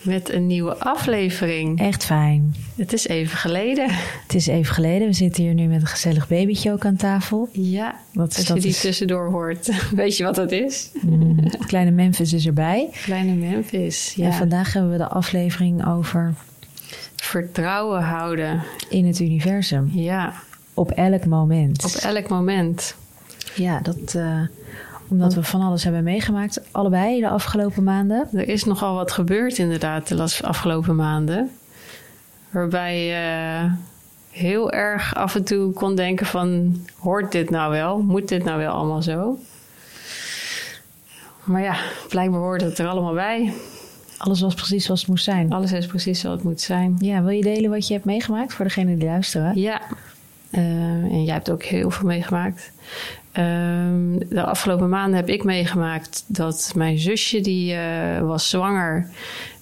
Met een nieuwe aflevering. Echt fijn. Het is even geleden. Het is even geleden. We zitten hier nu met een gezellig babytje ook aan tafel. Ja, Wat als je die tussendoor hoort, weet je wat dat is? Mm, kleine Memphis is erbij. Kleine Memphis, ja. En vandaag hebben we de aflevering over Vertrouwen houden. in het universum. Ja, Op elk moment. op elk moment. Ja, dat eh, omdat we van alles hebben meegemaakt. Allebei de afgelopen maanden. Er is nogal wat gebeurd inderdaad de afgelopen maanden. Waarbij je heel erg af en toe kon denken van... hoort dit nou wel? Moet dit nou wel allemaal zo? Maar ja, blijkbaar hoort het er allemaal bij. Alles was precies zoals het moest zijn. Alles is precies zoals het moet zijn. Ja, wil je delen wat je hebt meegemaakt voor degene die luisteren? Ja, Eh, en jij hebt ook heel veel meegemaakt. Ehm, de afgelopen maanden heb ik meegemaakt dat mijn zusje, die eh, was zwanger,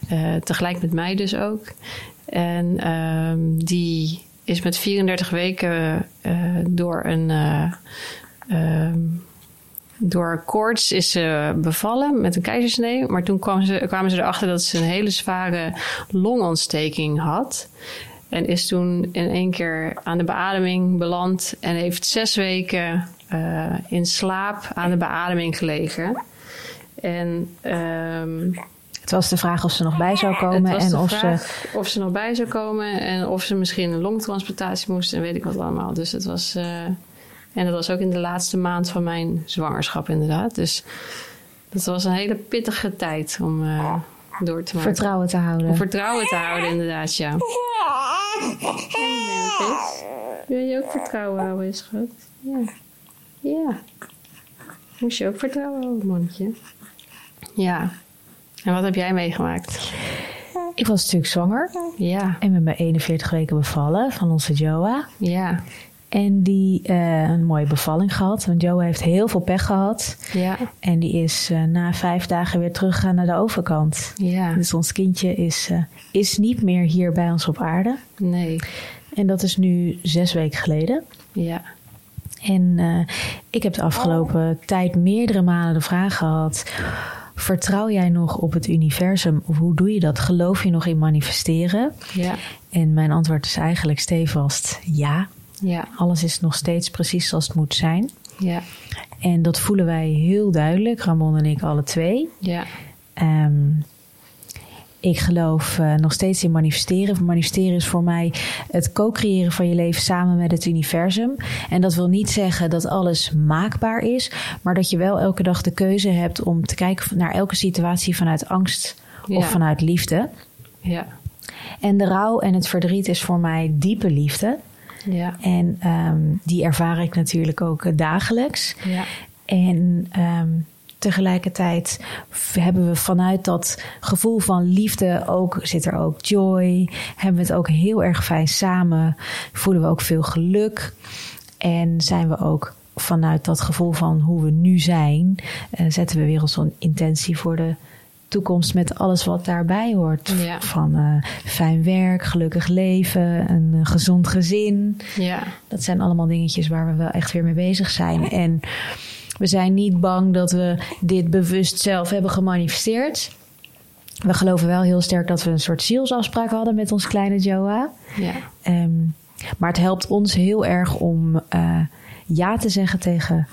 eh, tegelijk met mij dus ook. En ehm, die is met 34 weken eh, door een... ehm, door koorts is ze bevallen met een keizersnee. Maar toen kwam ze, kwamen ze erachter dat ze een hele zware longontsteking had. En is toen in één keer aan de beademing beland. En heeft zes weken eh, in slaap aan de beademing gelegen. En ehm, Het was de vraag of ze nog bij zou het komen was en de of ze. of ze nog bij zou komen. En of ze misschien een longtransplantatie moest. En weet ik wat allemaal. Dus het was... eh, en dat was ook in de laatste maand van mijn zwangerschap inderdaad. Dus dat was een hele pittige tijd om eh, door te maken. Vertrouwen te houden. Om vertrouwen te houden, inderdaad, ja. Wil je ook vertrouwen houden, schat? Ja. Ja. Moest je ook vertrouwen houden, mannetje? Ja. En wat heb jij meegemaakt? Ik was natuurlijk zwanger Ja. en met mijn 41 weken bevallen van onze Joa. Ja. En die eh, een mooie bevalling gehad. Want Joa heeft heel veel pech gehad. Ja. En die is eh, na vijf dagen weer teruggegaan naar de overkant. Ja. Dus ons kindje is, eh, is niet meer hier bij ons op aarde. Nee. En dat is nu zes weken geleden. Ja. En eh, ik heb de afgelopen tijd meerdere malen de vraag gehad: vertrouw jij nog op het universum? Of hoe doe je dat? Geloof je nog in manifesteren? Ja. En mijn antwoord is eigenlijk stevast ja. Ja. Alles is nog steeds precies zoals het moet zijn. Ja. En dat voelen wij heel duidelijk, Ramon en ik alle twee. Ja. Ehm, ik geloof eh, nog steeds in manifesteren. Manifesteren is voor mij het co-creëren van je leven samen met het universum. En dat wil niet zeggen dat alles maakbaar is, maar dat je wel elke dag de keuze hebt om te kijken naar elke situatie vanuit angst Ja. of vanuit liefde. Ja. En de rouw en het verdriet is voor mij diepe liefde. Ja. En ehm, die ervaar ik natuurlijk ook eh, dagelijks. Ja. En ehm, tegelijkertijd hebben we vanuit dat gevoel van liefde ook, zit er ook joy. Hebben we het ook heel erg fijn samen. Voelen we ook veel geluk. En zijn we ook vanuit dat gevoel van hoe we nu zijn, eh, zetten we weer een intentie voor de toekomst met alles wat daarbij hoort. Ja. Van eh, fijn werk, gelukkig leven, een eh, gezond gezin. Ja. Dat zijn allemaal dingetjes waar we wel echt weer mee bezig zijn. En we zijn niet bang dat we dit bewust zelf hebben gemanifesteerd. We geloven wel heel sterk dat we een soort zielsafspraak hadden met ons kleine Joa. Ja. Ehm, maar het helpt ons heel erg om eh, ja te zeggen tegen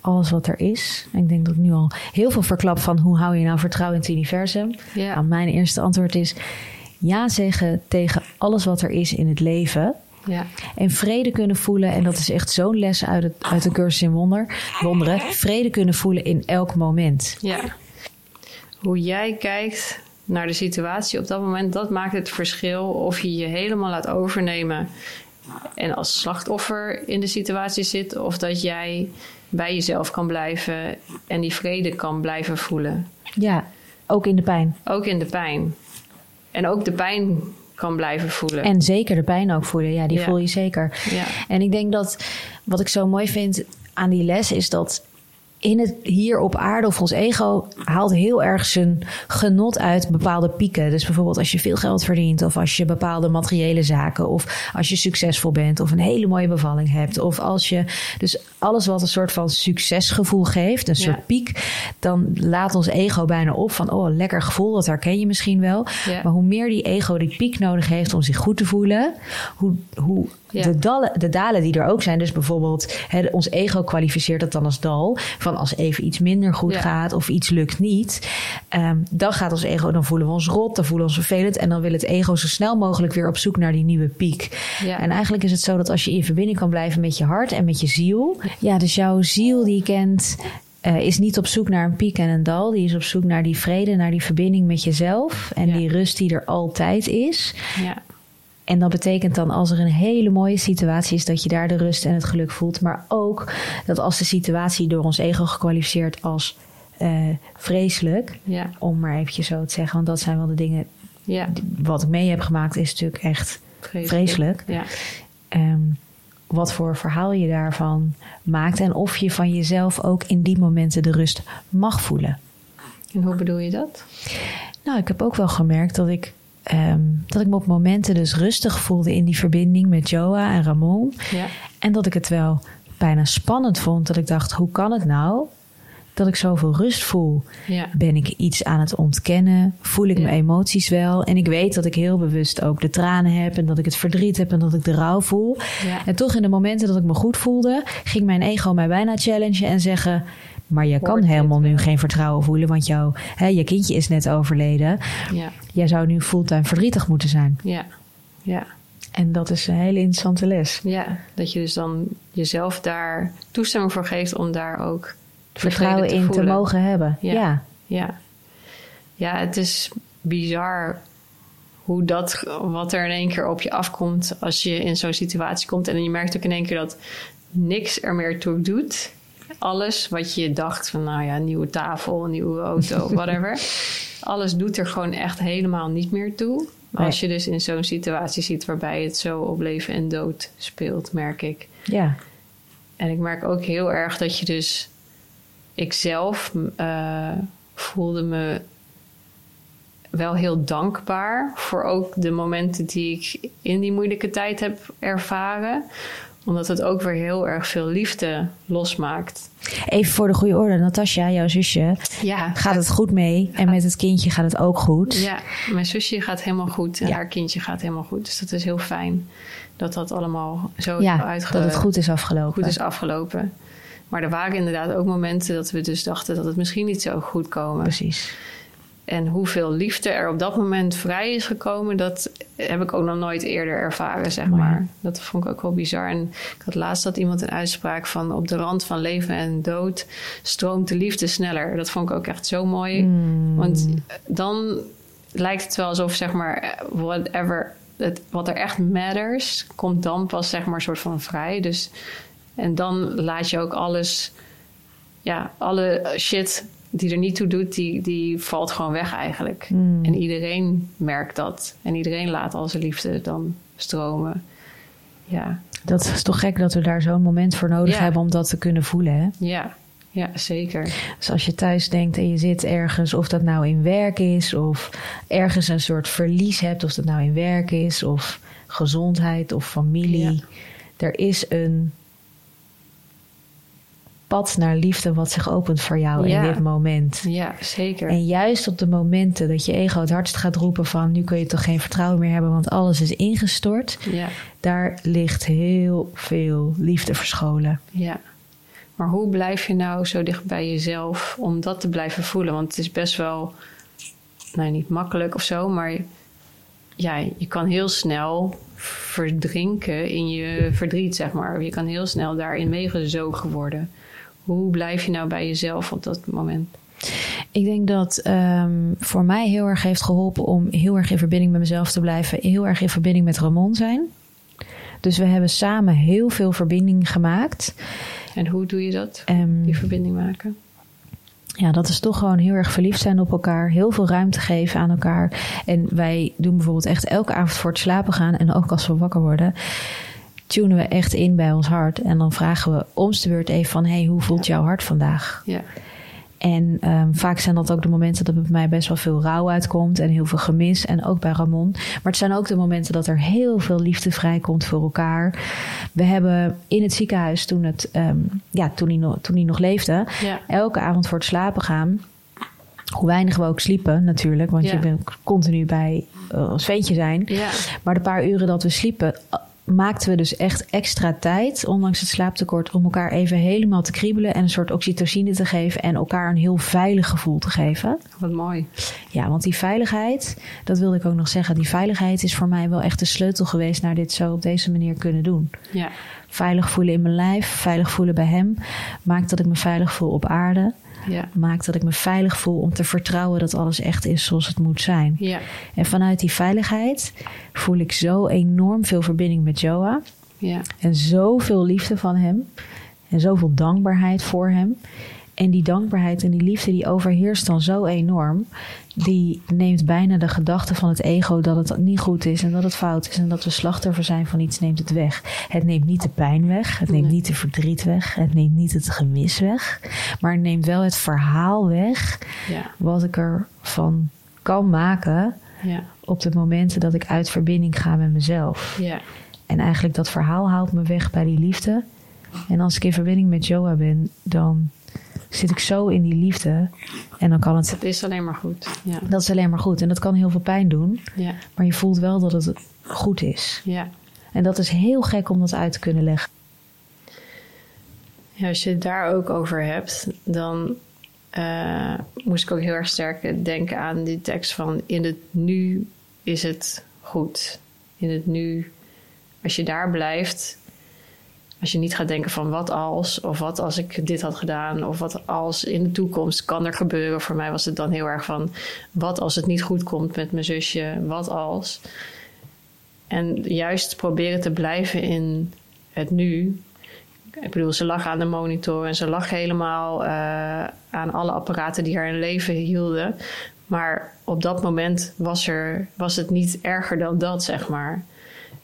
alles wat er is. En ik denk dat ik nu al heel veel verklap van hoe hou je nou vertrouwen in het universum. Ja. Nou, mijn eerste antwoord is ja zeggen tegen alles wat er is in het leven. Ja. En vrede kunnen voelen, en dat is echt zo'n les uit, het, uit de cursus in wonder, wonderen. Vrede kunnen voelen in elk moment. Ja. Hoe jij kijkt naar de situatie op dat moment, dat maakt het verschil of je je helemaal laat overnemen en als slachtoffer in de situatie zit, of dat jij bij jezelf kan blijven en die vrede kan blijven voelen. Ja, ook in de pijn. Ook in de pijn. En ook de pijn kan blijven voelen. En zeker de pijn ook voelen. Ja, die Ja. voel je zeker. Ja. En ik denk dat wat ik zo mooi vind aan die les is dat in het hier op aarde of ons ego haalt heel erg zijn genot uit bepaalde pieken. Dus bijvoorbeeld als je veel geld verdient of als je bepaalde materiële zaken of als je succesvol bent of een hele mooie bevalling hebt of als je dus alles wat een soort van succesgevoel geeft, een Ja. soort piek, dan laat ons ego bijna op van oh lekker gevoel, dat herken je misschien wel. Ja. Maar hoe meer die ego die piek nodig heeft om zich goed te voelen, hoe, hoe Ja. de, dalen, de dalen die er ook zijn. Dus bijvoorbeeld, hè, ons ego kwalificeert dat dan als dal. Van als even iets minder goed Ja. gaat of iets lukt niet. ehm, dan gaat ons ego, dan voelen we ons rot, dan voelen we ons vervelend. En dan wil het ego zo snel mogelijk weer op zoek naar die nieuwe piek. Ja. En eigenlijk is het zo dat als je in verbinding kan blijven met je hart en met je ziel. Ja, dus jouw ziel die kent. eh, is niet op zoek naar een piek en een dal. Die is op zoek naar die vrede, naar die verbinding met jezelf. En Ja. die rust die er altijd is. Ja. En dat betekent dan als er een hele mooie situatie is, dat je daar de rust en het geluk voelt. Maar ook dat als de situatie door ons ego gekwalificeerd als eh, vreselijk, Ja. om maar eventjes zo te zeggen, want dat zijn wel de dingen Ja. die- wat ik mee heb gemaakt, is natuurlijk echt vreselijk. Ja. Ehm, wat voor verhaal je daarvan maakt en of je van jezelf ook in die momenten de rust mag voelen. En hoe bedoel je dat? Nou, ik heb ook wel gemerkt dat ik, ehm, dat ik me op momenten dus rustig voelde in die verbinding met Joa en Ramon. Ja. En dat ik het wel bijna spannend vond. Dat ik dacht, hoe kan het nou dat ik zoveel rust voel? Ja. Ben ik iets aan het ontkennen? Voel ik Ja. mijn emoties wel? En ik weet dat ik heel bewust ook de tranen heb en dat ik het verdriet heb en dat ik de rouw voel. Ja. En toch in de momenten dat ik me goed voelde, ging mijn ego mij bijna challengen en zeggen. Maar je kan helemaal nu geen vertrouwen voelen, want jouw, hè, je kindje is net overleden. Ja. Jij zou nu fulltime verdrietig moeten zijn. Ja. Ja. En dat is een hele interessante les. Ja. Dat je dus dan jezelf daar toestemming voor geeft om daar ook Vertrouwen tevreden in te mogen hebben. Ja. ja. Ja. Ja, het is bizar hoe dat, wat er in één keer op je afkomt als je in zo'n situatie komt. En je merkt ook in één keer dat niks er meer toe doet. Alles wat je dacht van, nou ja, nieuwe tafel, nieuwe auto, whatever. Alles doet er gewoon echt helemaal niet meer toe. Nee. Als je dus in zo'n situatie ziet waarbij het zo op leven en dood speelt, merk ik. ja. En ik merk ook heel erg dat je dus... Ik zelf eh, voelde me wel heel dankbaar... voor ook de momenten die ik in die moeilijke tijd heb ervaren. Omdat het ook weer heel erg veel liefde losmaakt. Even voor de goede orde, Natasja, jouw zusje, Ja, gaat het goed mee? En met het kindje gaat het ook goed? Ja, mijn zusje gaat helemaal goed en Ja. haar kindje gaat helemaal goed. Dus dat is heel fijn dat dat allemaal zo Ja, uitge- dat het goed is afgelopen. goed is afgelopen. Maar er waren inderdaad ook momenten dat we dus dachten dat het misschien niet zo goed komen. Precies. En hoeveel liefde er op dat moment vrij is gekomen, dat heb ik ook nog nooit eerder ervaren, zeg Mooi. maar. Dat vond ik ook wel bizar. En ik had laatst dat iemand een uitspraak van op de rand van leven en dood stroomt de liefde sneller. Dat vond ik ook echt zo mooi. Mm. Want dan lijkt het wel alsof, zeg maar, whatever, het, wat er echt matters, komt dan pas, zeg maar, soort van vrij. Dus, en dan laat je ook alles, ja, alle shit die er niet toe doet, die, die valt gewoon weg eigenlijk. Mm. En iedereen merkt dat. En iedereen laat al zijn liefde dan stromen. Ja, Dat is toch gek dat we daar zo'n moment voor nodig Ja. hebben om dat te kunnen voelen. Hè? ja, ja, zeker. Dus als je thuis denkt en je zit ergens, of dat nou in werk is, of ergens een soort verlies hebt, of dat nou in werk is, of gezondheid of familie. Ja. Er is een pad naar liefde wat zich opent voor jou Ja. in dit moment. Ja, zeker. En juist op de momenten dat je ego het hardst gaat roepen van nu kun je toch geen vertrouwen meer hebben, want alles is ingestort. Ja, Daar ligt heel veel liefde verscholen. ja. Maar hoe blijf je nou zo dicht bij jezelf om dat te blijven voelen? Want het is best wel, nou niet makkelijk of zo, maar ja, je kan heel snel verdrinken in je verdriet, zeg maar. Je kan heel snel daarin meegezogen worden. Hoe blijf je nou bij jezelf op dat moment? Ik denk dat ehm, voor mij heel erg heeft geholpen om heel erg in verbinding met mezelf te blijven. Heel erg in verbinding met Ramon zijn. Dus we hebben samen heel veel verbinding gemaakt. En hoe doe je dat? Ehm, Die verbinding maken? ja, dat is toch gewoon heel erg verliefd zijn op elkaar. Heel veel ruimte geven aan elkaar. En wij doen bijvoorbeeld echt elke avond voor het slapen gaan. En ook als we wakker worden. Tunen we echt in bij ons hart. En dan vragen we ons de beurt even van... hey, hoe voelt jouw hart vandaag? Ja. En um, vaak zijn dat ook de momenten dat er bij mij best wel veel rouw uitkomt en heel veel gemis. En ook bij Ramon. Maar het zijn ook de momenten dat er heel veel liefde vrijkomt voor elkaar. We hebben in het ziekenhuis toen, het, um, ja, toen, hij, nog, toen hij nog leefde, Ja. elke avond voor het slapen gaan. Hoe weinig we ook sliepen natuurlijk, want Ja. je bent continu bij uh, ons ventje zijn. Ja. Maar de paar uren dat we sliepen, maakten we dus echt extra tijd, ondanks het slaaptekort, om elkaar even helemaal te kriebelen en een soort oxytocine te geven en elkaar een heel veilig gevoel te geven. Wat mooi. Ja, want die veiligheid, dat wilde ik ook nog zeggen, die veiligheid is voor mij wel echt de sleutel geweest naar dit zo op deze manier kunnen doen. Ja. Veilig voelen in mijn lijf, veilig voelen bij hem, maakt dat ik me veilig voel op aarde. Ja. Maakt dat ik me veilig voel om te vertrouwen dat alles echt is zoals het moet zijn. Ja. En vanuit die veiligheid voel ik zo enorm veel verbinding met Joa. Ja. En zoveel liefde van hem. En zoveel dankbaarheid voor hem. En die dankbaarheid en die liefde die overheerst dan zo enorm. Die neemt bijna de gedachte van het ego dat het niet goed is en dat het fout is en dat we slachtoffer zijn van iets, neemt het weg. Het neemt niet de pijn weg, het neemt Nee. niet de verdriet weg, het neemt niet het gemis weg, maar het neemt wel het verhaal weg Ja. wat ik ervan kan maken Ja. op de momenten dat ik uit verbinding ga met mezelf. Ja. En eigenlijk dat verhaal haalt me weg bij die liefde. En als ik in verbinding met Joa ben, dan zit ik zo in die liefde. En dan kan het. Het is alleen maar goed. Ja. Dat is alleen maar goed. En dat kan heel veel pijn doen. Ja. Maar je voelt wel dat het goed is. Ja. En dat is heel gek om dat uit te kunnen leggen. Ja, als je het daar ook over hebt, dan eh, moest ik ook heel erg sterk denken aan die tekst van in het nu is het goed. In het nu, als je daar blijft, als je niet gaat denken van wat als, of wat als ik dit had gedaan, of wat als in de toekomst kan er gebeuren. Voor mij was het dan heel erg van wat als het niet goed komt met mijn zusje, wat als. En juist proberen te blijven in het nu, ik bedoel, ze lag aan de monitor en ze lag helemaal eh, aan alle apparaten die haar in leven hielden. Maar op dat moment was, er, was het niet erger dan dat, zeg maar.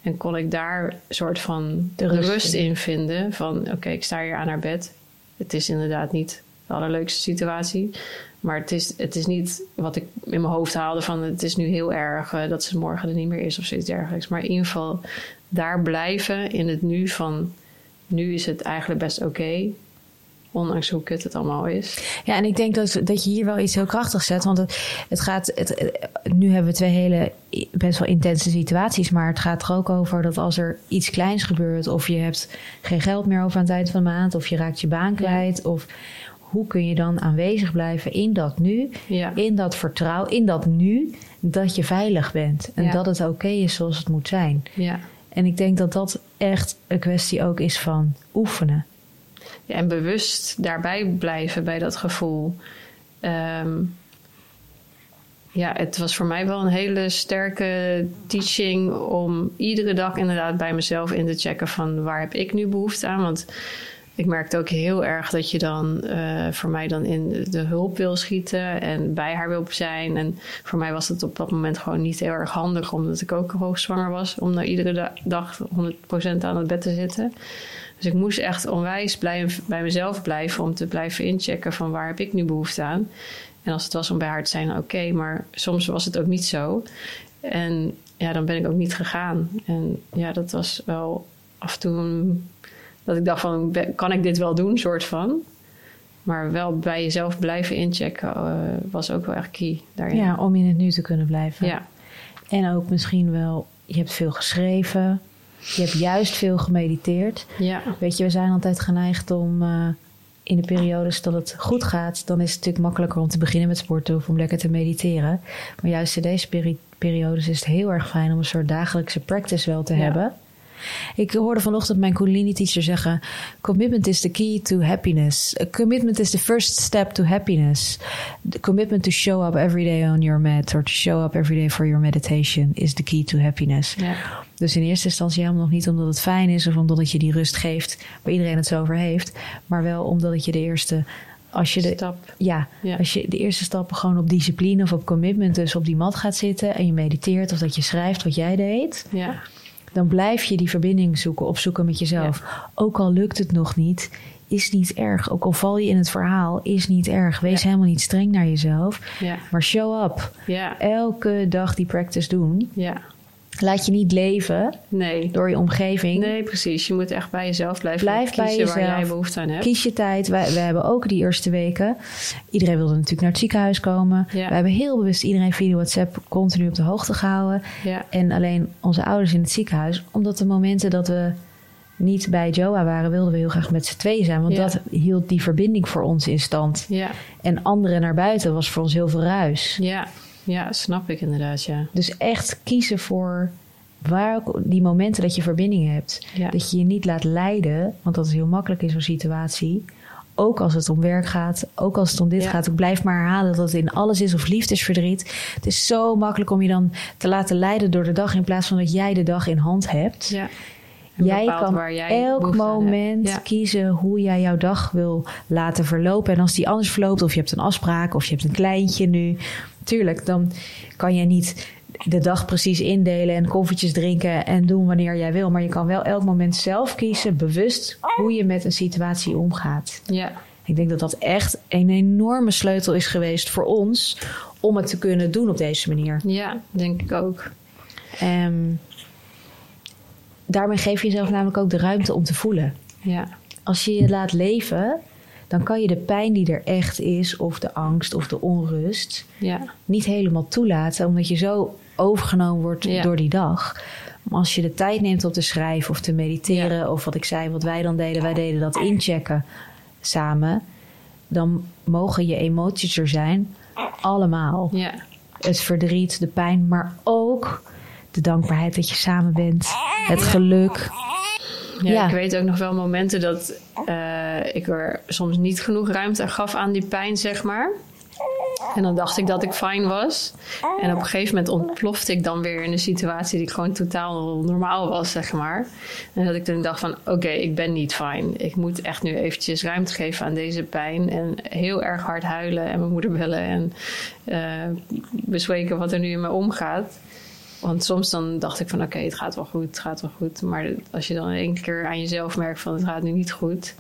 En kon ik daar een soort van De rust rust, in. in vinden. Van oké, ik sta hier aan haar bed. Het is inderdaad niet de allerleukste situatie. Maar het is, het is niet wat ik in mijn hoofd haalde van het is nu heel erg eh, dat ze morgen er niet meer is of zoiets dergelijks. Maar in ieder geval daar blijven in het nu van nu is het eigenlijk best oké. Ondanks hoe kut het allemaal is. Ja, en ik denk dat, dat je hier wel iets heel krachtigs zet. Want het, het gaat. Het, nu hebben we twee hele best wel intense situaties. Maar het gaat er ook over dat als er iets kleins gebeurt. of je hebt geen geld meer over aan het eind van de maand. of je raakt je baan kwijt. of hoe kun je dan aanwezig blijven in dat nu. Ja, in dat vertrouwen, in dat nu. dat je veilig bent. En Ja. dat het oké is zoals het moet zijn. ja. En ik denk dat dat echt een kwestie ook is van oefenen. En bewust daarbij blijven bij dat gevoel. Ehm, ja, het was voor mij wel een hele sterke teaching om iedere dag inderdaad bij mezelf in te checken van waar heb ik nu behoefte aan. Want ik merkte ook heel erg dat je dan eh, voor mij dan in de hulp wil schieten en bij haar wil zijn. En voor mij was het op dat moment gewoon niet heel erg handig, omdat ik ook hoogzwanger was, om nou iedere da- dag 100% aan het bed te zitten. Dus ik moest echt onwijs blij, bij mezelf blijven om te blijven inchecken van waar heb ik nu behoefte aan. En als het was om bij haar te zijn, oké, maar soms was het ook niet zo. En ja, dan ben ik ook niet gegaan. En ja, dat was wel af en toe dat ik dacht van, kan ik dit wel doen, soort van. Maar wel bij jezelf blijven inchecken eh, was ook wel echt key daarin. Ja, om in het nu te kunnen blijven. ja, En ook misschien wel, je hebt veel geschreven. Je hebt juist veel gemediteerd. ja, Weet je, we zijn altijd geneigd om eh, in de periodes dat het goed gaat, dan is het natuurlijk makkelijker om te beginnen met sporten of om lekker te mediteren. Maar juist in deze peri- periodes is het heel erg fijn om een soort dagelijkse practice wel te Ja. hebben. Ik hoorde vanochtend mijn Kundalini teacher zeggen: Commitment is the key to happiness. A commitment is the first step to happiness. The commitment to show up every day on your mat or to show up every day for your meditation is the key to happiness. ja, Dus in eerste instantie helemaal nog niet omdat het fijn is of omdat het je die rust geeft waar iedereen het zo over heeft, maar wel omdat het je de eerste als je de, Stap. ja, Ja. als je de eerste stappen gewoon op discipline of op commitment, dus op die mat gaat zitten en je mediteert of dat je schrijft wat jij deed, Ja. Dan blijf je die verbinding zoeken, opzoeken met jezelf. Ook al lukt het nog niet, is niet erg. Ook al val je in het verhaal, is niet erg. Wees Ja. helemaal niet streng naar jezelf, Ja. maar show up. Ja. Elke dag die practice doen. Ja. Laat je niet leven Nee. door je omgeving. Nee, precies. Je moet echt bij jezelf blijven. Blijf bij kiezen waar jezelf. jij behoefte aan hebt. Kies je tijd. Wij, wij hebben ook die eerste weken. Iedereen wilde natuurlijk naar het ziekenhuis komen. Ja. We hebben heel bewust iedereen via WhatsApp continu op de hoogte gehouden. Ja. En alleen onze ouders in het ziekenhuis. Omdat de momenten dat we niet bij Joa waren, wilden we heel graag met z'n tweeën zijn. Want Ja. dat hield die verbinding voor ons in stand. Ja. En anderen naar buiten was voor ons heel veel ruis. Ja. Ja, snap ik inderdaad, ja. Dus echt kiezen voor waar die momenten dat je verbinding hebt. Ja. Dat je je niet laat leiden, want dat is heel makkelijk in zo'n situatie. Ook als het om werk gaat, ook als het om dit Ja. gaat. Ik blijf maar herhalen dat het in alles is of liefdesverdriet. Het is zo makkelijk om je dan te laten leiden door de dag in plaats van dat jij de dag in hand hebt. Ja. Jij kan waar jij elk moment Ja. kiezen hoe jij jouw dag wil laten verlopen. En als die anders verloopt, of je hebt een afspraak, of je hebt een kleintje nu. Tuurlijk, dan kan je niet de dag precies indelen en koffietjes drinken en doen wanneer jij wil. Maar je kan wel elk moment zelf kiezen, bewust, hoe je met een situatie omgaat. Ja. Ik denk dat dat echt een enorme sleutel is geweest voor ons om het te kunnen doen op deze manier. Ja, denk ik ook. Ehm, daarmee geef je jezelf namelijk ook de ruimte om te voelen. Ja. Als je je laat leven, dan kan je de pijn die er echt is, of de angst of de onrust, Ja. niet helemaal toelaten, omdat je zo overgenomen wordt Ja. door die dag. Maar als je de tijd neemt om te schrijven of te mediteren, of wat ik zei, wat wij dan deden, wij deden dat inchecken samen, dan mogen je emoties er zijn, allemaal. Ja. Het verdriet, de pijn, maar ook de dankbaarheid dat je samen bent, het geluk. Ja, ik weet ook nog wel momenten dat eh, ik er soms niet genoeg ruimte gaf aan die pijn, zeg maar. En dan dacht ik dat ik fijn was. En op een gegeven moment ontplofte ik dan weer in een situatie die gewoon totaal normaal was, zeg maar. En dat ik toen dacht van, oké, ik ben niet fijn. Ik moet echt nu eventjes ruimte geven aan deze pijn. En heel erg hard huilen en mijn moeder bellen en eh bespreken wat er nu in me omgaat. Want soms dan dacht ik van oké, het gaat wel goed, het gaat wel goed. Maar als je dan in één keer aan jezelf merkt van het gaat nu niet goed.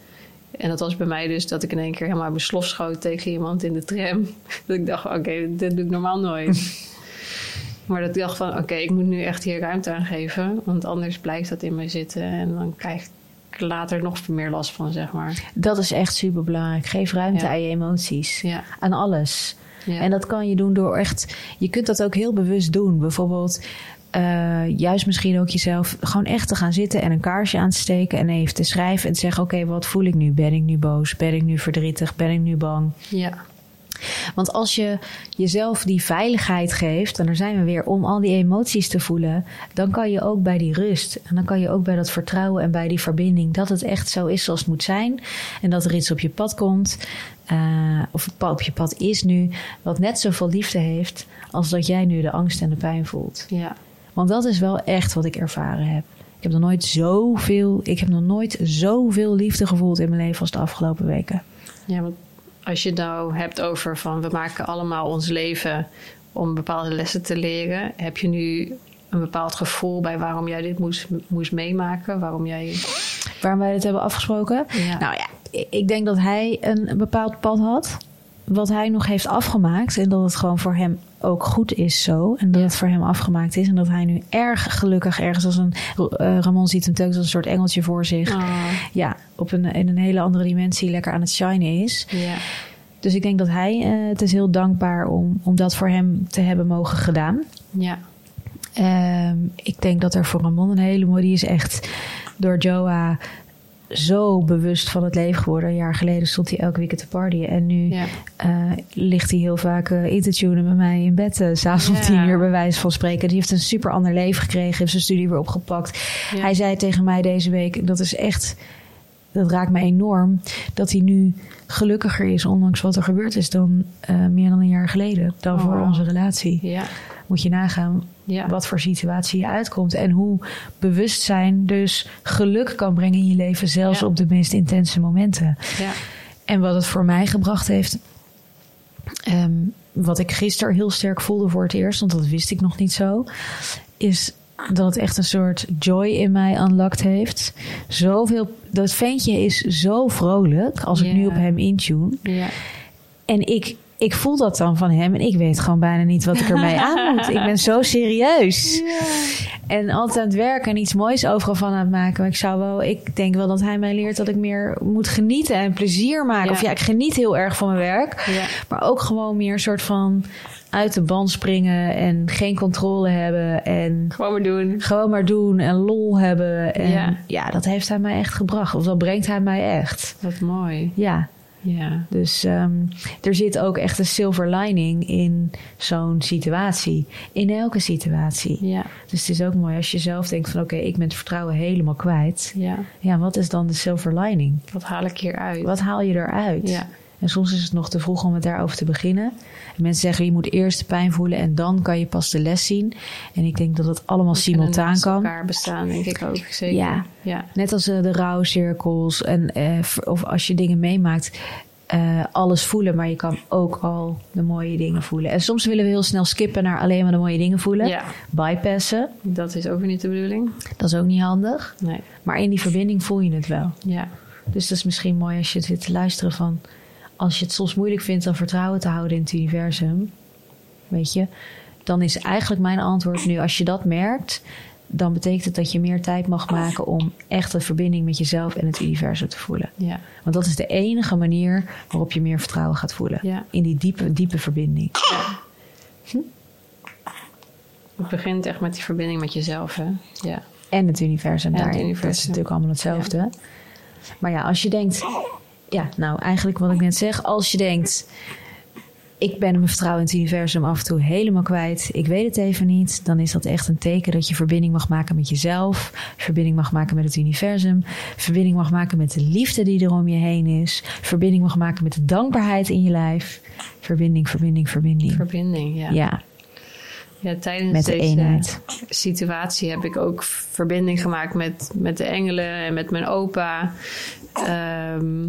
En dat was bij mij dus dat ik in één keer helemaal mijn slof schoot tegen iemand in de tram. Dat ik dacht, oké, dit doe ik normaal nooit. maar dat ik dacht van oké, ik moet nu echt hier ruimte aan geven. Want anders blijft dat in mij zitten. En dan krijg ik later nog meer last van, zeg maar. Dat is echt super belangrijk. Geef ruimte Ja. aan je emoties. Ja. Aan alles. Ja. En dat kan je doen door echt. Je kunt dat ook heel bewust doen. Bijvoorbeeld, eh, juist misschien ook jezelf gewoon echt te gaan zitten en een kaarsje aan te steken en even te schrijven en te zeggen: Oké, wat voel ik nu? Ben ik nu boos? Ben ik nu verdrietig? Ben ik nu bang? ja. Want als je jezelf die veiligheid geeft, en daar zijn we weer om al die emoties te voelen, dan kan je ook bij die rust en dan kan je ook bij dat vertrouwen en bij die verbinding dat het echt zo is zoals het moet zijn en dat er iets op je pad komt, eh, of het op je pad is nu, wat net zoveel liefde heeft als dat jij nu de angst en de pijn voelt. ja. Want dat is wel echt wat ik ervaren heb. Ik heb nog nooit zoveel, ik heb nog nooit zoveel liefde gevoeld in mijn leven als de afgelopen weken. Ja, want als je het nou hebt over van we maken allemaal ons leven om bepaalde lessen te leren, heb je nu een bepaald gevoel bij waarom jij dit moest, moest meemaken? Waarom jij. Waarom wij dit hebben afgesproken? Ja. Nou ja, ik- denk dat hij een bepaald pad had. Wat hij nog heeft afgemaakt. En dat het gewoon voor hem ook goed is zo. En dat het voor hem afgemaakt is. En dat hij nu erg gelukkig ergens als een... eh, Ramon ziet hem telkens als een soort engeltje voor zich. Ah, Ja, op een, in een hele andere dimensie lekker aan het shinen is. ja. Dus ik denk dat hij... eh, het is heel dankbaar om, om dat voor hem te hebben mogen gedaan. Ja. Ehm, ik denk dat er voor Ramon een hele mooie... Die is echt door Joa zo bewust van het leven geworden. Een jaar geleden stond hij elke weekend te partyen. En nu Ja. eh, ligt hij heel vaak eh, in te tunen met mij in bed. Uh, S'avonds om Ja. tien uur bij wijze van spreken. Die heeft een super ander leven gekregen. Heeft zijn studie weer opgepakt. Ja. Hij zei tegen mij deze week... Dat is echt... Dat raakt me enorm. Dat hij nu gelukkiger is, ondanks wat er gebeurd is, dan eh, meer dan een jaar geleden. Dan Oh, voor wow. onze relatie. Ja. Moet je nagaan Ja. wat voor situatie je uitkomt. En hoe bewustzijn dus geluk kan brengen in je leven, zelfs Ja. op de meest intense momenten. Ja. En wat het voor mij gebracht heeft, ehm, wat ik gisteren heel sterk voelde voor het eerst, want dat wist ik nog niet zo, is dat het echt een soort joy in mij unlocked heeft. Zoveel, dat ventje is zo vrolijk als ik nu op hem intune. En ik, ik voel dat dan van hem en ik weet gewoon bijna niet wat ik ermee aan moet. Ik ben zo serieus. En altijd aan het werken en iets moois overal van aan het maken. Maar ik zou wel, ik denk wel dat hij mij leert dat ik meer moet genieten en plezier maken. Ja. Of ja, ik geniet heel erg van mijn werk. Ja. Maar ook gewoon meer een soort van uit de band springen en geen controle hebben. En Gewoon maar doen. gewoon maar doen en lol hebben. En ja. Ja. dat heeft hij mij echt gebracht. Of dat brengt hij mij echt. Wat mooi. Ja, Ja. dus ehm, er zit ook echt een silver lining in zo'n situatie. In elke situatie. Ja. Dus het is ook mooi als je zelf denkt van... oké, ik ben het vertrouwen helemaal kwijt. Ja. Ja, wat is dan de silver lining? Wat haal ik hieruit? Wat haal je eruit? Ja. En soms is het nog te vroeg om het daarover te beginnen. En mensen zeggen, je moet eerst de pijn voelen... en dan kan je pas de les zien. En ik denk dat het allemaal simultaan kan. elkaar bestaan, denk ik ook. Zeker. Ja. Ja. Net als eh, de rouwcirkels. En, eh, of als je dingen meemaakt, eh, alles voelen. Maar je kan ook al de mooie dingen voelen. En soms willen we heel snel skippen naar alleen maar de mooie dingen voelen. Ja. Bypassen. Dat is ook weer niet de bedoeling. Dat is ook niet handig. Nee. Maar in die verbinding voel je het wel. Ja. Dus dat is misschien mooi als je zit te luisteren van... Als je het soms moeilijk vindt om vertrouwen te houden in het universum. Weet je. Dan is eigenlijk mijn antwoord nu, als je dat merkt... dan betekent het dat je meer tijd mag maken om echt een verbinding met jezelf en het universum te voelen. Ja. Want dat is de enige manier waarop je meer vertrouwen gaat voelen. Ja. In die diepe, diepe verbinding. Het begint echt met die verbinding met jezelf, hè? Ja. En het universum En het daarin. Dat universum. is natuurlijk allemaal hetzelfde. Maar ja, als je denkt... Ja, nou eigenlijk wat ik net zeg. Als je denkt... Ik ben mijn vertrouwen in het universum af en toe helemaal kwijt. Ik weet het even niet. Dan is dat echt een teken dat je verbinding mag maken met jezelf. Verbinding mag maken met het universum. Verbinding mag maken met de liefde die er om je heen is. Verbinding mag maken met de dankbaarheid in je lijf. Verbinding, verbinding, verbinding. Verbinding, ja. ja, Ja, tijdens met de deze eenheid. situatie heb ik ook verbinding gemaakt met, met de engelen en met mijn opa. Ehm,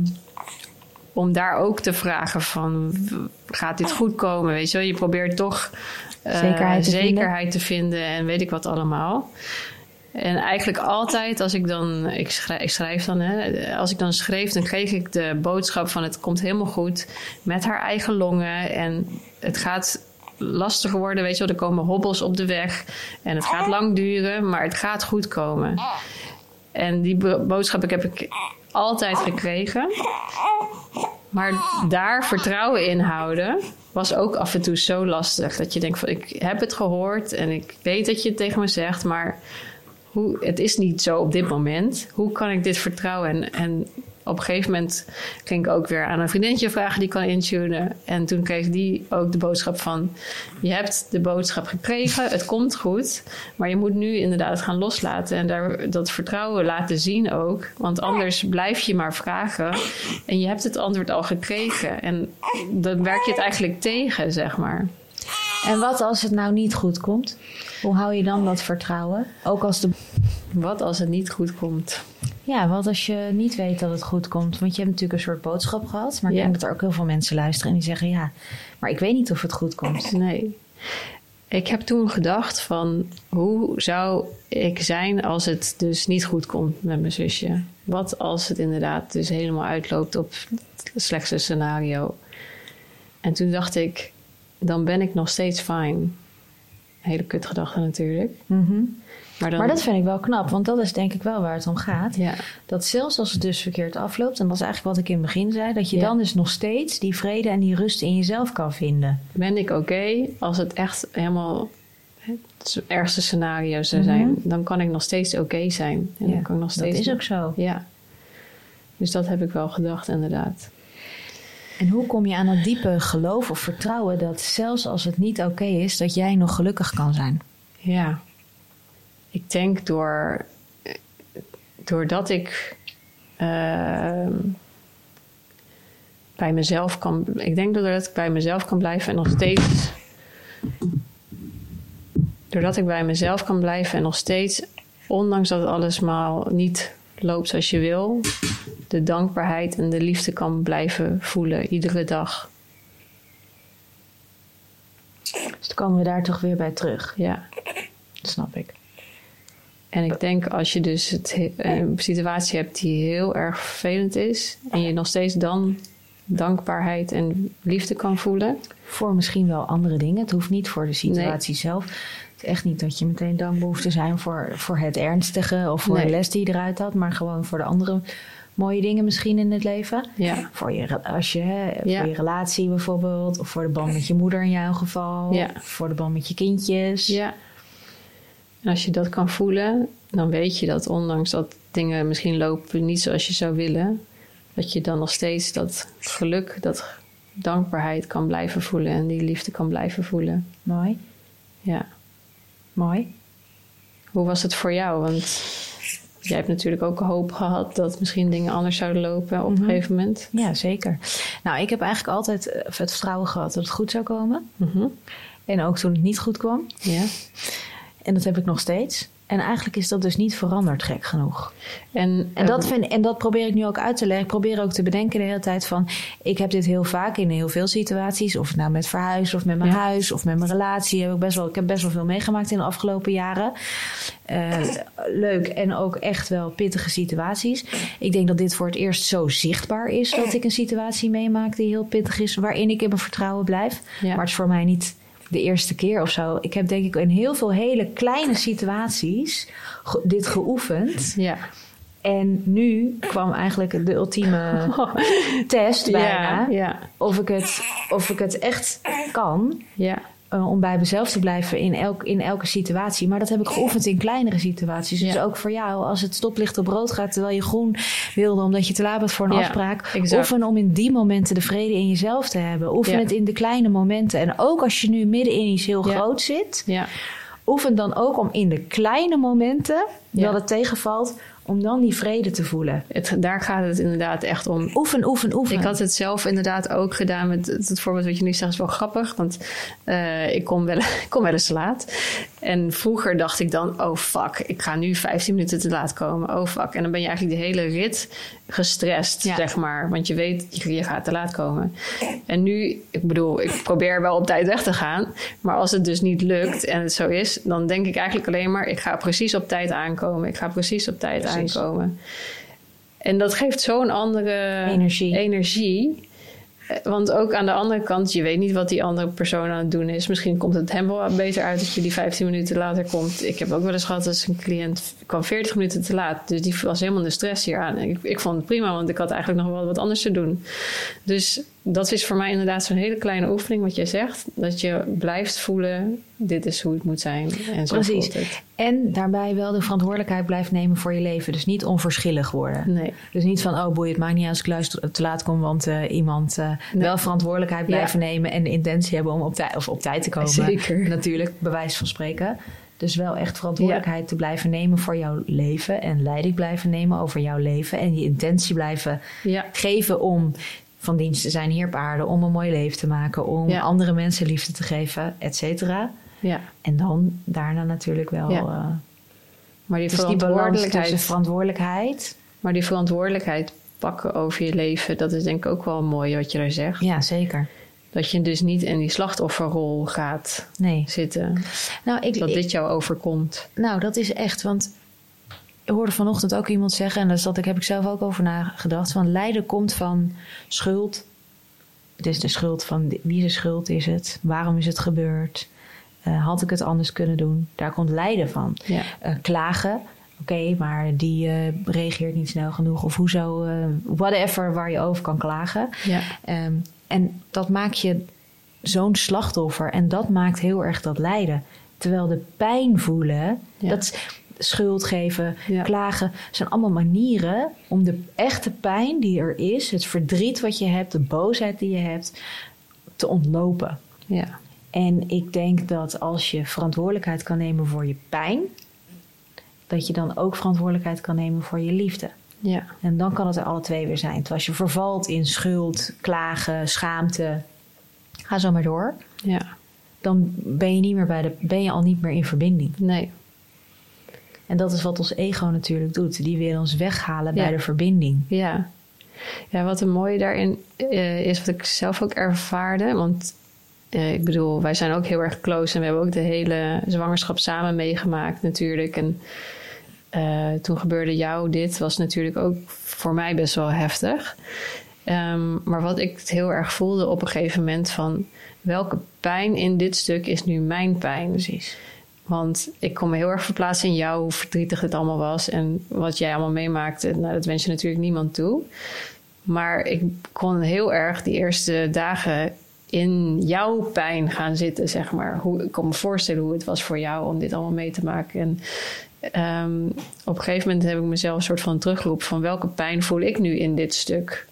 om daar ook te vragen van, gaat dit goed komen? Weet je wel, je probeert toch eh, Zekerheid te zekerheid te vinden en weet ik wat allemaal. En eigenlijk altijd als ik dan, ik schrijf, ik schrijf dan, hè, als ik dan schreef, dan kreeg ik de boodschap van het komt helemaal goed met haar eigen longen en het gaat lastiger worden, weet je wel, er komen hobbels op de weg en het gaat lang duren, maar het gaat goed komen. En die bo- boodschap heb ik altijd gekregen. Maar daar vertrouwen in houden was ook af en toe zo lastig. Dat je denkt van ik heb het gehoord en ik weet dat je het tegen me zegt, maar hoe, het is niet zo op dit moment. Hoe kan ik dit vertrouwen? En, en op een gegeven moment ging ik ook weer aan een vriendinnetje vragen die kan intunen. En toen kreeg die ook de boodschap van... je hebt de boodschap gekregen, het komt goed... maar je moet nu inderdaad gaan loslaten... en daar, dat vertrouwen laten zien ook. Want anders blijf je maar vragen... en je hebt het antwoord al gekregen. En dan werk je het eigenlijk tegen, zeg maar. En wat als het nou niet goed komt? Hoe hou je dan dat vertrouwen? Ook als de. Wat als het niet goed komt? Ja, wat als je niet weet dat het goed komt? Want je hebt natuurlijk een soort boodschap gehad. Maar ik Ja. denk dat er ook heel veel mensen luisteren en die zeggen: Ja, maar ik weet niet of het goed komt. Nee. Ik heb toen gedacht van hoe zou ik zijn als het dus niet goed komt met mijn zusje? Wat als het inderdaad dus helemaal uitloopt op het slechtste scenario? En toen dacht ik, dan ben ik nog steeds fijn. Hele kutgedachte natuurlijk. Maar, dan, Maar dat vind ik wel knap, want dat is denk ik wel waar het om gaat. ja, Dat zelfs als het dus verkeerd afloopt, en dat is eigenlijk wat ik in het begin zei, dat je Ja. dan dus nog steeds die vrede en die rust in jezelf kan vinden. ben ik oké als het echt helemaal het ergste scenario zou Mhm. zijn, dan kan ik nog steeds oké zijn. En Ja, dan kan ik nog dat steeds is ook zo. Ja. Dus dat heb ik wel gedacht, inderdaad. En hoe kom je aan dat diepe geloof of vertrouwen dat zelfs als het niet oké is, dat jij nog gelukkig kan zijn? Ja. Ik denk door... Doordat ik... ehm, bij mezelf kan... Ik denk doordat ik bij mezelf kan blijven en nog steeds... Doordat ik bij mezelf kan blijven en nog steeds... Ondanks dat alles maar niet loopt zoals je wil, de dankbaarheid en de liefde kan blijven voelen iedere dag. Dus dan komen we daar toch weer bij terug. Ja. Dat snap ik. En ik denk als je dus het, he- een situatie hebt die heel erg vervelend is en je nog steeds dan dankbaarheid en liefde kan voelen. Voor misschien wel andere dingen. Het hoeft niet voor de situatie zelf. Het is echt niet dat je meteen dankbaar hoeft te zijn voor, voor het ernstige of voor Nee. de les die je eruit had, maar gewoon voor de andere mooie dingen misschien in het leven. Ja. Voor je, als je, hè, Ja. voor je relatie bijvoorbeeld, of voor de band met je moeder in jouw geval, Ja. of voor de band met je kindjes. Ja. En als je dat kan voelen, dan weet je dat ondanks dat dingen misschien lopen niet zoals je zou willen, dat je dan nog steeds dat geluk, dat dankbaarheid kan blijven voelen en die liefde kan blijven voelen. Mooi, Ja. mooi. Hoe was het voor jou? Want jij hebt natuurlijk ook hoop gehad dat misschien dingen anders zouden lopen op een Mhm. gegeven moment. Ja, zeker. Nou, ik heb eigenlijk altijd eh, het vertrouwen gehad dat het goed zou komen. Mhm. En ook toen het niet goed kwam. Ja. En dat heb ik nog steeds. En eigenlijk is dat dus niet veranderd, gek genoeg. En, En dat, vind, en dat probeer ik nu ook uit te leggen. Ik probeer ook te bedenken de hele tijd van... ik heb dit heel vaak in heel veel situaties. Of nou met verhuizen of met mijn Ja. huis of met mijn relatie. Heb ik, best wel, ik heb best wel veel meegemaakt in de afgelopen jaren. Eh, leuk en ook echt wel pittige situaties. Ik denk dat dit voor het eerst zo zichtbaar is... dat ik een situatie meemaak die heel pittig is... waarin ik in mijn vertrouwen blijf. Ja. Maar het is voor mij niet de eerste keer of zo. Ik heb denk ik in heel veel hele kleine situaties... ge- dit geoefend... Ja. En nu kwam eigenlijk de ultieme test bijna. Ja, ja, Of, ik het, of ik het echt kan ja, eh, om bij mezelf te blijven in, elk, in elke situatie. Maar dat heb ik geoefend in kleinere situaties. Dus Ja. ook voor jou, als het stoplicht op rood gaat terwijl je groen wilde omdat je te laat bent voor een Ja, afspraak. exact. Oefen om in die momenten de vrede in jezelf te hebben. Oefen Ja. het in de kleine momenten. En ook als je nu midden in iets heel groot zit, ja, oefen dan ook om in de kleine momenten dat het tegenvalt, om dan die vrede te voelen. het, daar gaat het inderdaad echt om. Oefen, oefen, oefen. Ik had het zelf inderdaad ook gedaan met het, het voorbeeld wat je nu zegt, is wel grappig. Want eh, ik, kom wel, ik kom wel eens laat. En vroeger dacht ik dan, oh fuck, ik ga nu 15 minuten te laat komen. Oh fuck. En dan ben je eigenlijk de hele rit gestrest, Ja. zeg maar. Want je weet, je, je gaat te laat komen. En nu, ik bedoel, ik probeer wel op tijd weg te gaan. Maar als het dus niet lukt en het zo is, dan denk ik eigenlijk alleen maar, ik ga precies op tijd aankomen. Ik ga precies op tijd Precies. aankomen. En dat geeft zo'n andere Energie. energie. Want ook aan de andere kant, je weet niet wat die andere persoon aan het doen is. Misschien komt het hem wel beter uit dat je die 15 minuten later komt. Ik heb ook wel eens gehad dat een cliënt kwam 40 minuten te laat. Dus die was helemaal de stress hier aan. Ik, ik vond het prima, want ik had eigenlijk nog wel wat anders te doen. Dus dat is voor mij inderdaad zo'n hele kleine oefening, wat jij zegt. Dat je blijft voelen, dit is hoe het moet zijn. En zo Precies. het. En daarbij wel de verantwoordelijkheid blijft nemen voor je leven. Dus niet onverschillig worden. Nee. Dus niet van, oh boei, het maakt niet uit als ik luister, te laat kom, want eh, iemand eh, Nee. wel verantwoordelijkheid blijven nemen en de intentie hebben om op, tijd of op tijd te komen. Zeker. Natuurlijk, bewijs van spreken. Dus wel echt verantwoordelijkheid te blijven nemen voor jouw leven en leiding blijven nemen over jouw leven en je intentie blijven Ja, geven om van dienst te zijn hier op aarde, om een mooi leven te maken, om andere mensen liefde te geven, et cetera. Ja. En dan daarna natuurlijk wel. Ja. eh, Maar die dus die verantwoordelijkheid... tussen verantwoordelijkheid. Maar die verantwoordelijkheid pakken over je leven, dat is denk ik ook wel mooi wat je daar zegt. Ja, zeker. Dat je dus niet in die slachtofferrol gaat Nee. zitten. Nou, ik, Dat ik- dit jou overkomt. nou, dat is echt. Want ik hoorde vanochtend ook iemand zeggen, en daar zat ik, heb ik zelf ook over nagedacht: van lijden komt van schuld. Het is de schuld van wie de schuld is het? Waarom is het gebeurd? Eh, had ik het anders kunnen doen? Daar komt lijden van. Ja. Eh, klagen. Oké, maar die eh, reageert niet snel genoeg. Of hoezo, whatever waar je over kan klagen. Ja. Ehm, en dat maakt je zo'n slachtoffer. En dat maakt heel erg dat lijden. Terwijl de pijn voelen, Ja. dat schuld geven, Ja. klagen, zijn allemaal manieren om de echte pijn die er is, het verdriet wat je hebt, de boosheid die je hebt, te ontlopen. Ja. En ik denk dat als je verantwoordelijkheid kan nemen voor je pijn, dat je dan ook verantwoordelijkheid kan nemen voor je liefde. Ja. En dan kan het er alle twee weer zijn. Terwijl als je vervalt in schuld, klagen, schaamte, ga zo maar door. Ja. Dan ben je, niet meer bij de, ben je al niet meer in verbinding. Nee. En dat is wat ons ego natuurlijk doet. Die wil ons weghalen bij de verbinding. Ja. ja, wat een mooie daarin eh, is, wat ik zelf ook ervaarde. Want eh, ik bedoel, wij zijn ook heel erg close en we hebben ook de hele zwangerschap samen meegemaakt natuurlijk. En eh, toen gebeurde jou dit, was natuurlijk ook voor mij best wel heftig. Ehm, maar wat ik heel erg voelde op een gegeven moment van welke pijn in dit stuk is nu mijn pijn. Precies. Want ik kon me heel erg verplaatsen in jou, hoe verdrietig het allemaal was. En wat jij allemaal meemaakte, nou, dat wens je natuurlijk niemand toe. Maar ik kon heel erg die eerste dagen in jouw pijn gaan zitten, zeg maar. Hoe, ik kon me voorstellen hoe het was voor jou om dit allemaal mee te maken. En ehm, op een gegeven moment heb ik mezelf een soort van teruggeroepen van welke pijn voel ik nu in dit stuk?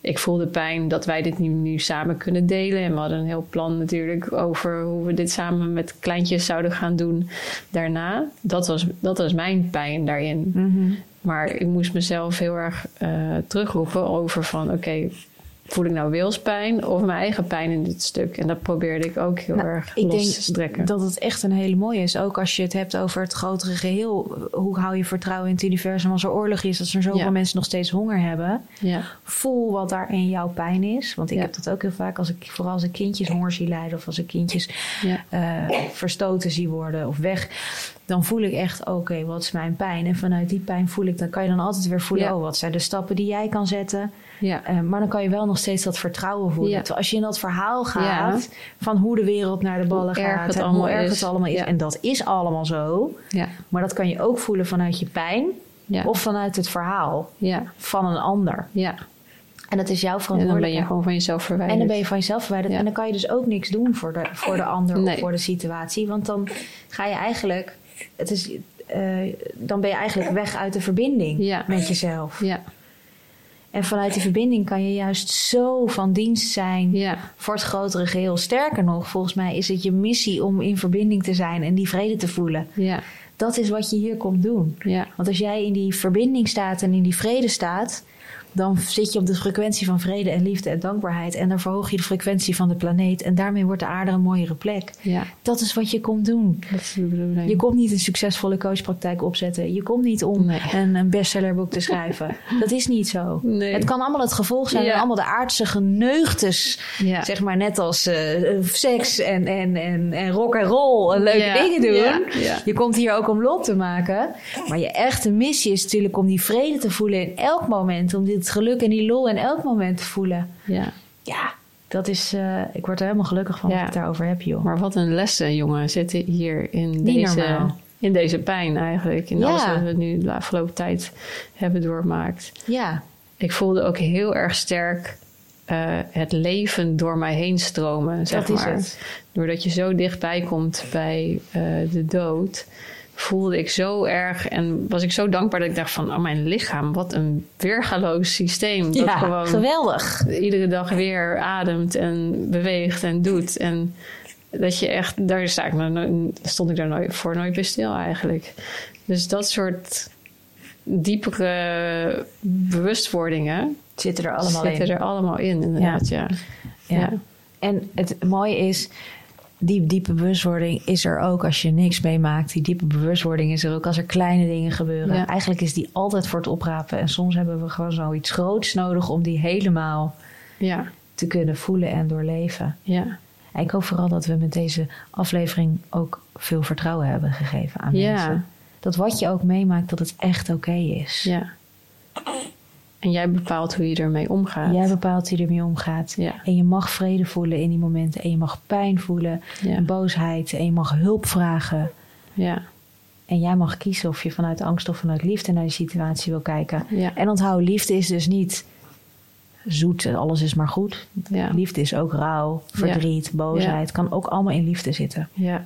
Ik voelde pijn dat wij dit nu, nu samen kunnen delen. En we hadden een heel plan natuurlijk over hoe we dit samen met kleintjes zouden gaan doen daarna. Dat was, dat was mijn pijn daarin. Mhm. Maar ik moest mezelf heel erg eh, terugroepen over van... oké, voel ik nou wilspijn of mijn eigen pijn in dit stuk? En dat probeerde ik ook heel Nou, erg los denk te strekken. dat het echt een hele mooie is. Ook als je het hebt over het grotere geheel. Hoe hou je vertrouwen in het universum als er oorlog is? Als er zoveel Ja. mensen nog steeds honger hebben. Ja, Voel wat daar in jouw pijn is. Want ik Ja. heb dat ook heel vaak. Als ik, vooral als ik kindjes honger zie lijden. Of als ik kindjes eh, verstoten zie worden of weg. Dan voel ik echt, oké, wat is mijn pijn? En vanuit die pijn voel ik, dan kan je dan altijd weer voelen... Ja. oh, wat zijn de stappen die jij kan zetten? ja, Eh, maar dan kan je wel nog steeds dat vertrouwen voelen. Ja. Als je in dat verhaal gaat van hoe de wereld naar de ballen gaat... en allemaal hoe erg is. het allemaal is. En dat is allemaal zo. ja, Maar dat kan je ook voelen vanuit je pijn... ja, of vanuit het verhaal ja, van een ander. ja. En dat is jouw En dan ben verantwoordelijkheid. je gewoon van jezelf En verwijderd. dan ben je van jezelf verwijderd. En dan kan je dus ook niks doen voor de, voor de ander Nee. of voor de situatie. Want dan ga je eigenlijk... Het is, eh, dan ben je eigenlijk weg uit de verbinding Ja. met jezelf. Ja, En vanuit die verbinding kan je juist zo van dienst zijn ja, voor het grotere geheel. Sterker nog, volgens mij is het je missie om in verbinding te zijn en die vrede te voelen. ja, Dat is wat je hier komt doen. ja, Want als jij in die verbinding staat en in die vrede staat, dan zit je op de frequentie van vrede en liefde en dankbaarheid. En dan verhoog je de frequentie van de planeet. En daarmee wordt de aarde een mooiere plek. ja. Dat is wat je komt doen. Dat is de bedoeling. Je komt niet een succesvolle coachpraktijk opzetten. Je komt niet om Nee. een, een bestsellerboek te schrijven. Dat is niet zo. Nee. Het kan allemaal het gevolg zijn Ja. van allemaal de aardse geneugtes. Ja. Zeg maar net als eh, seks en, en, en, en rock en roll en leuke dingen doen. Je komt hier ook om lol te maken. Maar je echte missie is natuurlijk om die vrede te voelen in elk moment. Om dit geluk en die lol in elk moment te voelen. ja. Ja, dat is... eh, ik word er helemaal gelukkig van Ja. dat ik het daarover heb, joh. Maar wat een lessen, jongen, zitten hier in Niet deze, normaal. in deze pijn eigenlijk. In Ja. alles wat we nu de afgelopen tijd hebben doormaakt. Ja, Ik voelde ook heel erg sterk eh, het leven door mij heen stromen, zeg dat is het. Doordat je zo dichtbij komt bij eh, de dood, voelde ik zo erg en was ik zo dankbaar dat ik dacht van, oh mijn lichaam, wat een weergaloos systeem. Dat ja gewoon geweldig. iedere dag weer ademt en beweegt en doet. En dat je echt, daar sta ik stond ik daar nooit, voor nooit bij stil eigenlijk. Dus dat soort diepere bewustwordingen Zitten er allemaal zitten in. er allemaal in, inderdaad. Ja. Ja. Ja. En het mooie is, die diepe bewustwording is er ook als je niks meemaakt. Die diepe bewustwording is er ook als er kleine dingen gebeuren. Ja. Eigenlijk is die altijd voor het oprapen. En soms hebben we gewoon zoiets groots nodig om die helemaal Ja. te kunnen voelen en doorleven. Ja. En ik hoop vooral dat we met deze aflevering ook veel vertrouwen hebben gegeven aan mensen. Dat wat je ook meemaakt, dat het echt oké is. ja. En jij bepaalt hoe je ermee omgaat. Jij bepaalt hoe je ermee omgaat. Ja. En je mag vrede voelen in die momenten. En je mag pijn voelen. Ja. En boosheid. En je mag hulp vragen. Ja. En jij mag kiezen of je vanuit angst of vanuit liefde naar die situatie wil kijken. Ja. En onthoud, liefde is dus niet zoet, alles is maar goed. Ja. Liefde is ook rouw, verdriet, boosheid. Kan ook allemaal in liefde zitten. Ja.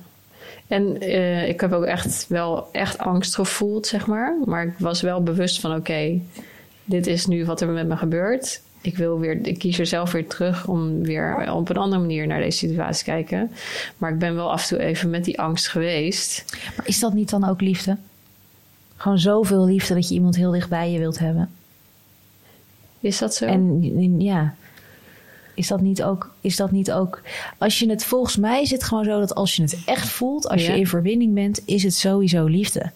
En eh, ik heb ook echt wel echt angst gevoeld, zeg maar. Maar ik was wel bewust van, oké, dit is nu wat er met me gebeurt. Ik, wil weer, ik kies er zelf weer terug om weer op een andere manier naar deze situatie te kijken. Maar ik ben wel af en toe even met die angst geweest. Maar is dat niet dan ook liefde? Gewoon zoveel liefde dat je iemand heel dicht bij je wilt hebben. Is dat zo? En ja, is dat niet ook, is dat niet ook, als je het volgens mij is het gewoon zo dat als je het echt voelt, als Ja. je in verbinding bent, is het sowieso liefde.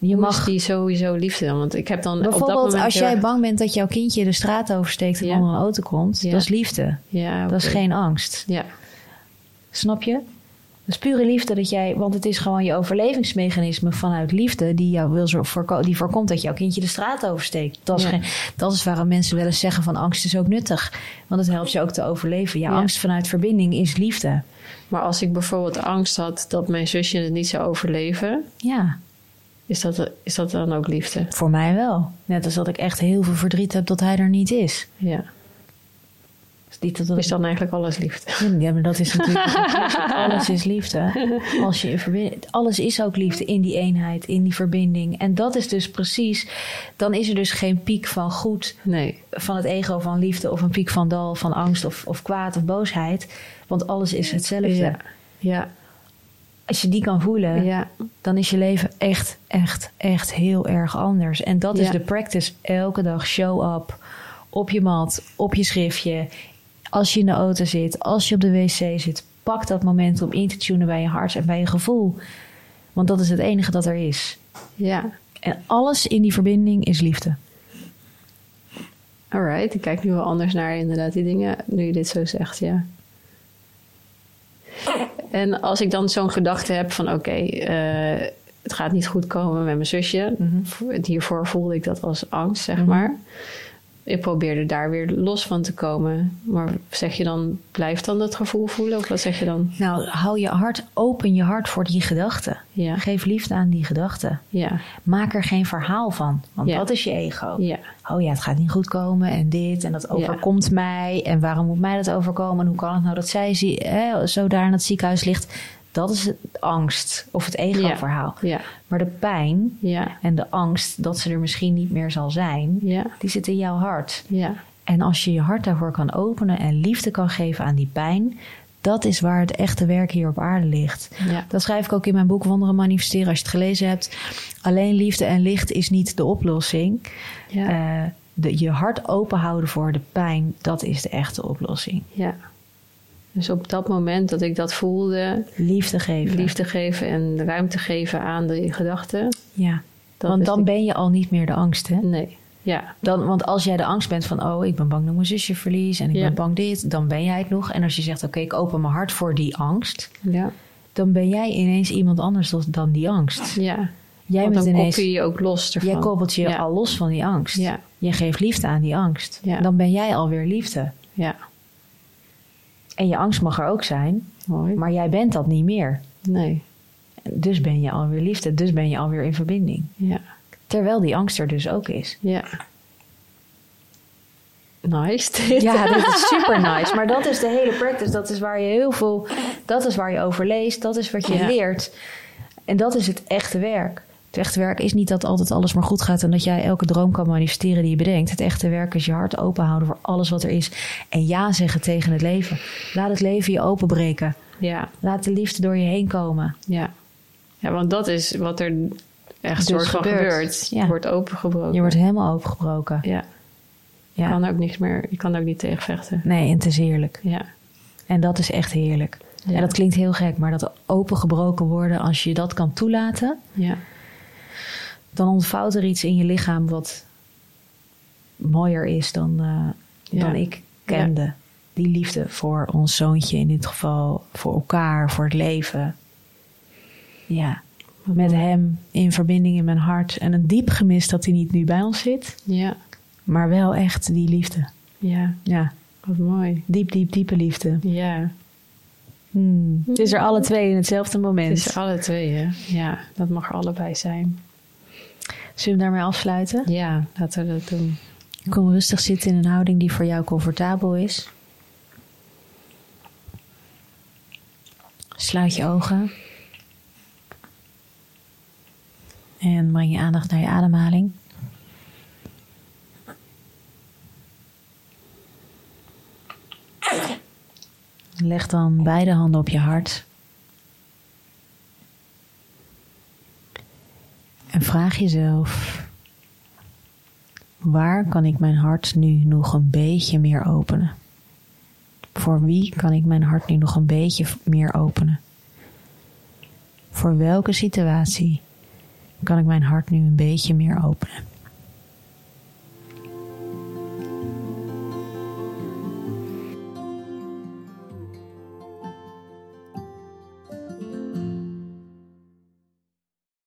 Je mag die sowieso liefde dan? Want ik heb dan op dat moment als jij erg- bang bent dat jouw kindje de straat oversteekt en Ja. onder een auto komt, Ja. dat is liefde. Ja, Dat is geen angst. Ja, Snap je? Dat is pure liefde dat jij, want het is gewoon je overlevingsmechanisme vanuit liefde die jou wil voorko- die voorkomt dat jouw kindje de straat oversteekt. Dat is, Ja. geen, dat is waarom mensen wel eens zeggen van angst is ook nuttig, want het helpt je ook te overleven. Ja, Ja. angst vanuit verbinding is liefde. maar als ik bijvoorbeeld angst had dat mijn zusje het niet zou overleven, Ja, is dat, is dat dan ook liefde? voor mij wel. Net als dat ik echt heel veel verdriet heb dat hij er niet is. Ja. Niet dat dat Is dan eigenlijk alles liefde? Ja, maar dat is natuurlijk alles is liefde. Als je in verbinding, alles is ook liefde in die eenheid, in die verbinding. En dat is dus precies. Dan is er dus geen piek van goed Nee. van het ego van liefde of een piek van dal van angst of, of kwaad of boosheid, want alles is hetzelfde. Ja. Ja. Als je die kan voelen, Ja. dan is je leven echt, echt, echt heel erg anders. En dat is de practice. Elke dag show up. Op je mat, op je schriftje. Als je in de auto zit, als je op de wc zit. Pak dat moment om in te tunen bij je hart en bij je gevoel. Want dat is het enige dat er is. Ja. En alles in die verbinding is liefde. Alright, ik kijk nu wel anders naar inderdaad die dingen, nu je dit zo zegt, ja. En als ik dan zo'n gedachte heb van oké, eh, het gaat niet goed komen met mijn zusje. Hiervoor voelde ik dat als angst, zeg maar. Ik probeerde daar weer los van te komen. Maar zeg je dan, blijf dan dat gevoel voelen? Of wat zeg je dan? Nou, hou je hart, open je hart voor die gedachten. Ja, Geef liefde aan die gedachten. ja, Maak er geen verhaal van, want Ja. dat is je ego. ja, oh ja, het gaat niet goed komen en dit en dat overkomt mij en waarom moet mij dat overkomen en hoe kan het nou dat zij zie, hè, zo daar in het ziekenhuis ligt. Dat is het angst of het ego-verhaal. ja, Maar de pijn ja, en de angst dat ze er misschien niet meer zal zijn, die zit in jouw hart. ja, En als je je hart daarvoor kan openen en liefde kan geven aan die pijn, dat is waar het echte werk hier op aarde ligt. Dat schrijf ik ook in mijn boek Wonderen Manifesteren als je het gelezen hebt. Alleen liefde en licht is niet de oplossing. Eh, de, je hart open houden voor de pijn, dat is de echte oplossing. ja. Dus op dat moment dat ik dat voelde, Liefde geven. liefde geven en ruimte geven aan de gedachten. Ja. Want dan ben je al niet meer de angst, hè? Nee, ja, Dan, want als jij de angst bent van, oh, ik ben bang dat mijn zusje verlies en ik Ja. ben bang dit, dan ben jij het nog. En als je zegt, oké, ik open mijn hart voor die angst, ja, dan ben jij ineens iemand anders dan- die angst. ja. Jij Want bent dan ineens, je je ook los ervan. jij koppelt je ja. al los van die angst. Ja, Je geeft liefde aan die angst. Ja. Dan ben jij alweer liefde. ja, En je angst mag er ook zijn, mooi. maar jij bent dat niet meer. Nee, Dus ben je alweer liefde, dus ben je alweer in verbinding. ja, Terwijl die angst er dus ook is. ja. Nice. dit. Ja, dat is super nice. Maar dat is de hele practice. Dat is waar je heel veel. Dat is waar je over leest. Dat is wat je Ja. leert. En dat is het echte werk. Het echte werk is niet dat altijd alles maar goed gaat en dat jij elke droom kan manifesteren die je bedenkt. Het echte werk is je hart open houden voor alles wat er is. En ja zeggen tegen het leven. Laat het leven je openbreken. ja, Laat de liefde door je heen komen. ja. Ja, want dat is wat er echt Dus soort van gebeurt. gebeurt. Ja. Je wordt opengebroken. Je wordt helemaal opengebroken. Ja, je Ja. kan ook niks meer, je kan ook niet tegenvechten. Nee, en het is heerlijk. Ja, En dat is echt heerlijk. Ja. En dat klinkt heel gek, maar dat opengebroken worden, als je dat kan toelaten, ja, dan ontvouwt er iets in je lichaam wat mooier is dan, eh, Ja. dan ik kende. Die liefde voor ons zoontje in dit geval, voor elkaar, voor het leven. Ja, met hem in verbinding in mijn hart. En een diep gemis dat hij niet nu bij ons zit, ja, maar wel echt die liefde. ja. Ja, Wat mooi. diep, diep, diepe liefde. Ja, Hmm. Het is er alle twee in hetzelfde moment. het is er alle twee, hè? Ja, dat mag er allebei zijn. Zullen we hem daarmee afsluiten? Ja, laten we dat doen. Kom rustig zitten in een houding die voor jou comfortabel is. Sluit je ogen. En breng je aandacht naar je ademhaling. Leg dan beide handen op je hart. En vraag jezelf: waar kan ik mijn hart nu nog een beetje meer openen? Voor wie kan ik mijn hart nu nog een beetje meer openen? Voor welke situatie kan ik mijn hart nu een beetje meer openen.